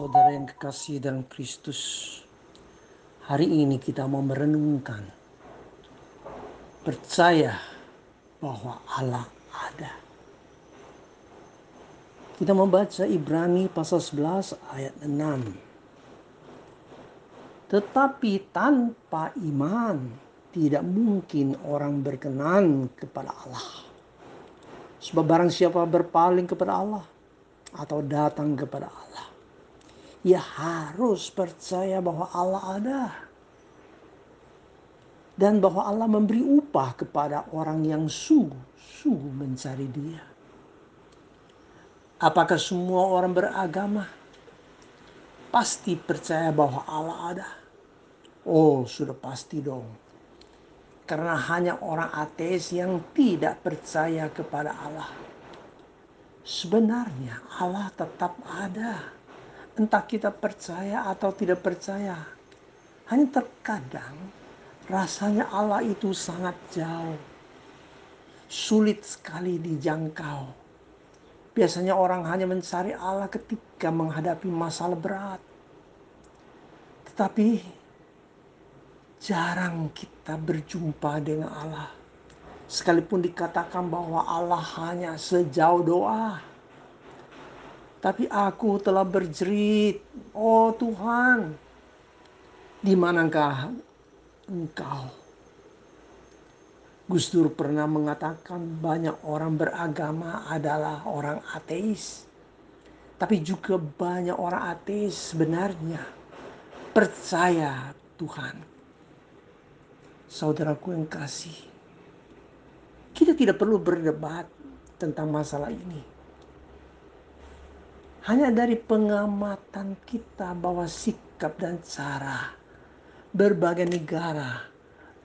Saudara yang kekasih dalam Kristus, hari ini kita mau merenungkan percaya bahwa Allah ada. Kita membaca Ibrani pasal 11 ayat 6. Tetapi tanpa iman tidak mungkin orang berkenan kepada Allah. Sebab barang siapa berpaling kepada Allah atau datang kepada Allah, ia harus percaya bahwa Allah ada. Dan bahwa Allah memberi upah kepada orang yang sungguh-sungguh mencari dia. Apakah semua orang beragama pasti percaya bahwa Allah ada? Oh, sudah pasti dong. Karena hanya orang ateis yang tidak percaya kepada Allah. Sebenarnya Allah tetap ada. Entah kita percaya atau tidak percaya. Hanya terkadang rasanya Allah itu sangat jauh. Sulit sekali dijangkau Biasanya orang hanya mencari Allah ketika menghadapi masalah berat. Tetapi jarang kita berjumpa dengan Allah. Sekalipun dikatakan bahwa Allah hanya sejauh doa. Tapi aku telah berjerit, oh Tuhan, di manakah engkau? Gus Dur pernah mengatakan banyak orang beragama adalah orang ateis. Tapi juga banyak orang ateis sebenarnya percaya Tuhan. Saudaraku yang kasih, kita tidak perlu berdebat tentang masalah ini. Hanya dari pengamatan kita bahwa sikap dan cara berbagai negara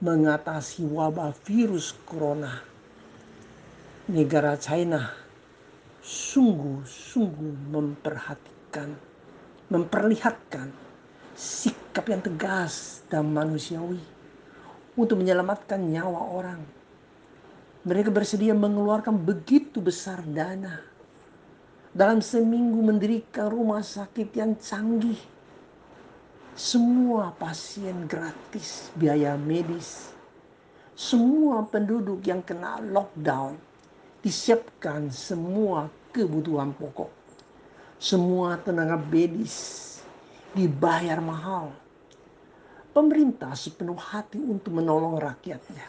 mengatasi wabah virus corona. Negara China sungguh-sungguh memperhatikan, memperlihatkan sikap yang tegas dan manusiawi untuk menyelamatkan nyawa orang. Mereka bersedia mengeluarkan begitu besar dana dalam seminggu mendirikan rumah sakit yang canggih semua pasien gratis biaya medis. Semua penduduk yang kena lockdown disiapkan semua kebutuhan pokok. Semua tenaga medis dibayar mahal. Pemerintah sepenuh hati untuk menolong rakyatnya.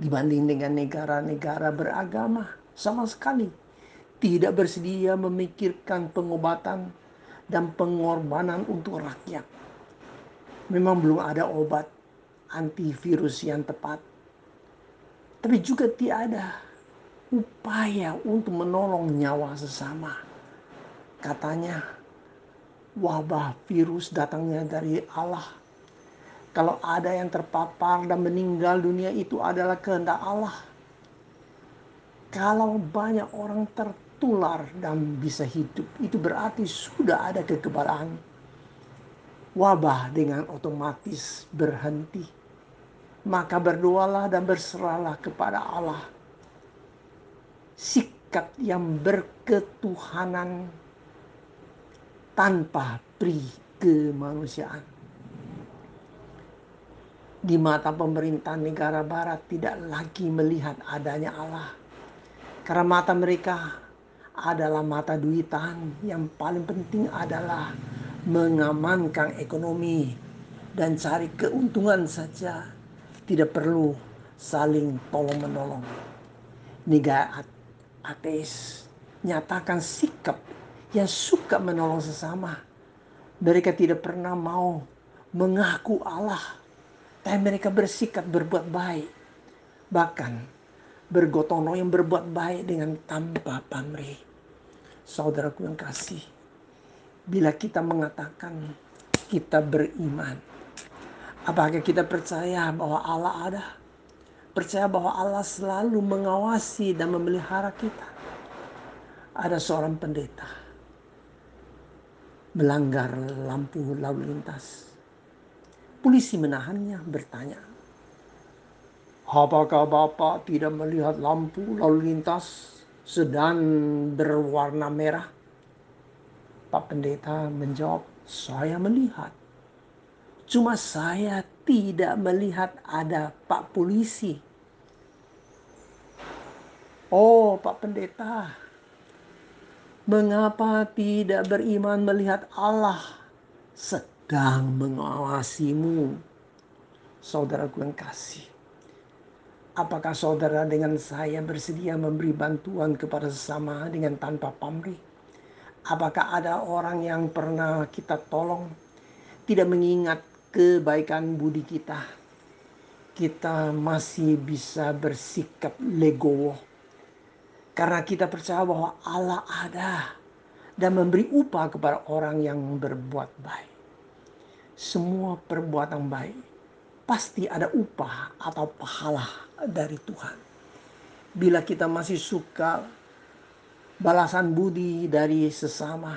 Dibanding dengan negara-negara beragama sama sekali tidak bersedia memikirkan pengobatan dan pengorbanan untuk rakyat memang belum ada obat antivirus yang tepat. Tapi juga tidak ada upaya untuk menolong nyawa sesama. Katanya wabah virus datangnya dari Allah. Kalau ada yang terpapar dan meninggal dunia itu adalah kehendak Allah. Kalau banyak orang tertular dan bisa hidup, itu berarti sudah ada kekebalan wabah dengan otomatis berhenti. Maka berdoalah dan berserahlah kepada Allah. Sikap yang berketuhanan tanpa pri kemanusiaan. Di mata pemerintah negara barat tidak lagi melihat adanya Allah. Karena mata mereka adalah mata duitan yang paling penting adalah mengamankan ekonomi dan cari keuntungan saja tidak perlu saling tolong menolong. Negara ateis nyatakan sikap yang suka menolong sesama. Mereka tidak pernah mau mengaku Allah. Tapi mereka bersikap berbuat baik. Bahkan bergotong royong berbuat baik dengan tanpa pamrih. Saudaraku yang kasih bila kita mengatakan kita beriman. Apakah kita percaya bahwa Allah ada? Percaya bahwa Allah selalu mengawasi dan memelihara kita. Ada seorang pendeta melanggar lampu lalu lintas. Polisi menahannya bertanya, Apakah Bapak tidak melihat lampu lalu lintas sedang berwarna merah? Pak Pendeta menjawab, saya melihat. Cuma saya tidak melihat ada Pak Polisi. Oh Pak Pendeta, mengapa tidak beriman melihat Allah sedang mengawasimu? Saudaraku yang kasih. Apakah saudara dengan saya bersedia memberi bantuan kepada sesama dengan tanpa pamrih? Apakah ada orang yang pernah kita tolong tidak mengingat kebaikan budi kita? Kita masih bisa bersikap legowo karena kita percaya bahwa Allah ada dan memberi upah kepada orang yang berbuat baik. Semua perbuatan baik pasti ada upah atau pahala dari Tuhan. Bila kita masih suka balasan budi dari sesama,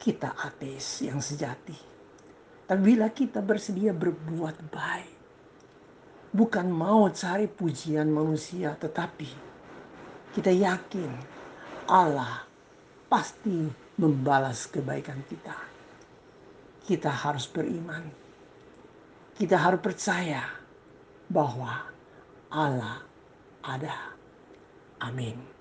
kita ateis yang sejati. Tapi bila kita bersedia berbuat baik, bukan mau cari pujian manusia, tetapi kita yakin Allah pasti membalas kebaikan kita. Kita harus beriman. Kita harus percaya bahwa Allah ada. Amin.